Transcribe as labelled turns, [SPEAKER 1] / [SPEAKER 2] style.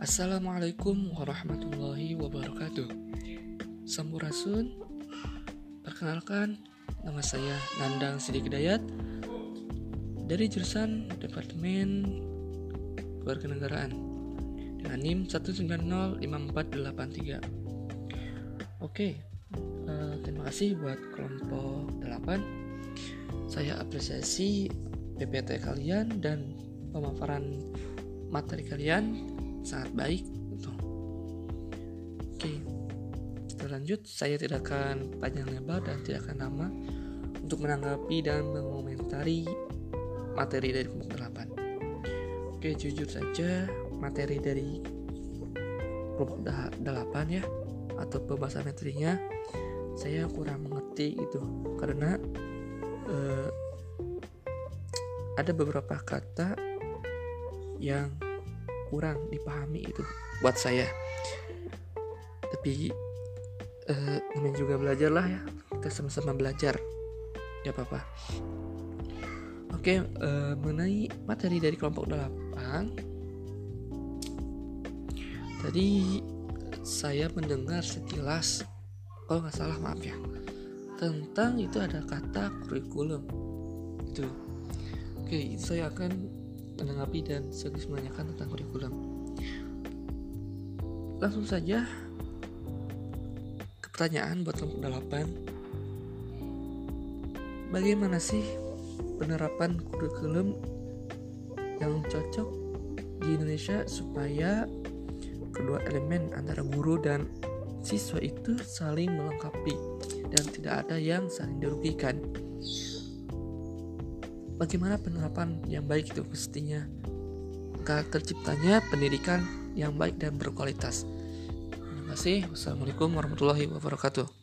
[SPEAKER 1] Assalamualaikum warahmatullahi wabarakatuh. Sampurasun Perkenalkan Nama saya Nandang Sidik Dayat Dari jurusan Departemen Kewarganegaraan Dengan NIM 1905483 Oke uh, Terima kasih buat kelompok 8 Saya apresiasi PPT kalian dan pemaparan materi kalian sangat baik gitu. Oke, kita lanjut. Saya tidak akan panjang lebar dan tidak akan lama untuk menanggapi dan mengomentari materi dari kelompok 8. Oke, jujur saja materi dari kelompok 8 ya atau pembahasan materinya saya kurang mengerti itu karena eh, ada beberapa kata yang kurang dipahami itu buat saya. Tapi uh, namanya juga belajar lah ya. Kita sama-sama belajar. Ya papa oke uh, mengenai materi dari kelompok 8 tadi saya mendengar sekilas kalau nggak salah maaf ya tentang itu ada kata kurikulum. Itu oke saya akan menanggapi dan sekaligus menanyakan tentang kurikulum. Langsung saja ke pertanyaan buat kelompok 8. Bagaimana sih penerapan kurikulum yang cocok di Indonesia supaya kedua elemen antara guru dan siswa itu saling melengkapi dan tidak ada yang saling dirugikan bagaimana penerapan yang baik itu mestinya agar terciptanya pendidikan yang baik dan berkualitas. Terima kasih. Wassalamualaikum warahmatullahi wabarakatuh.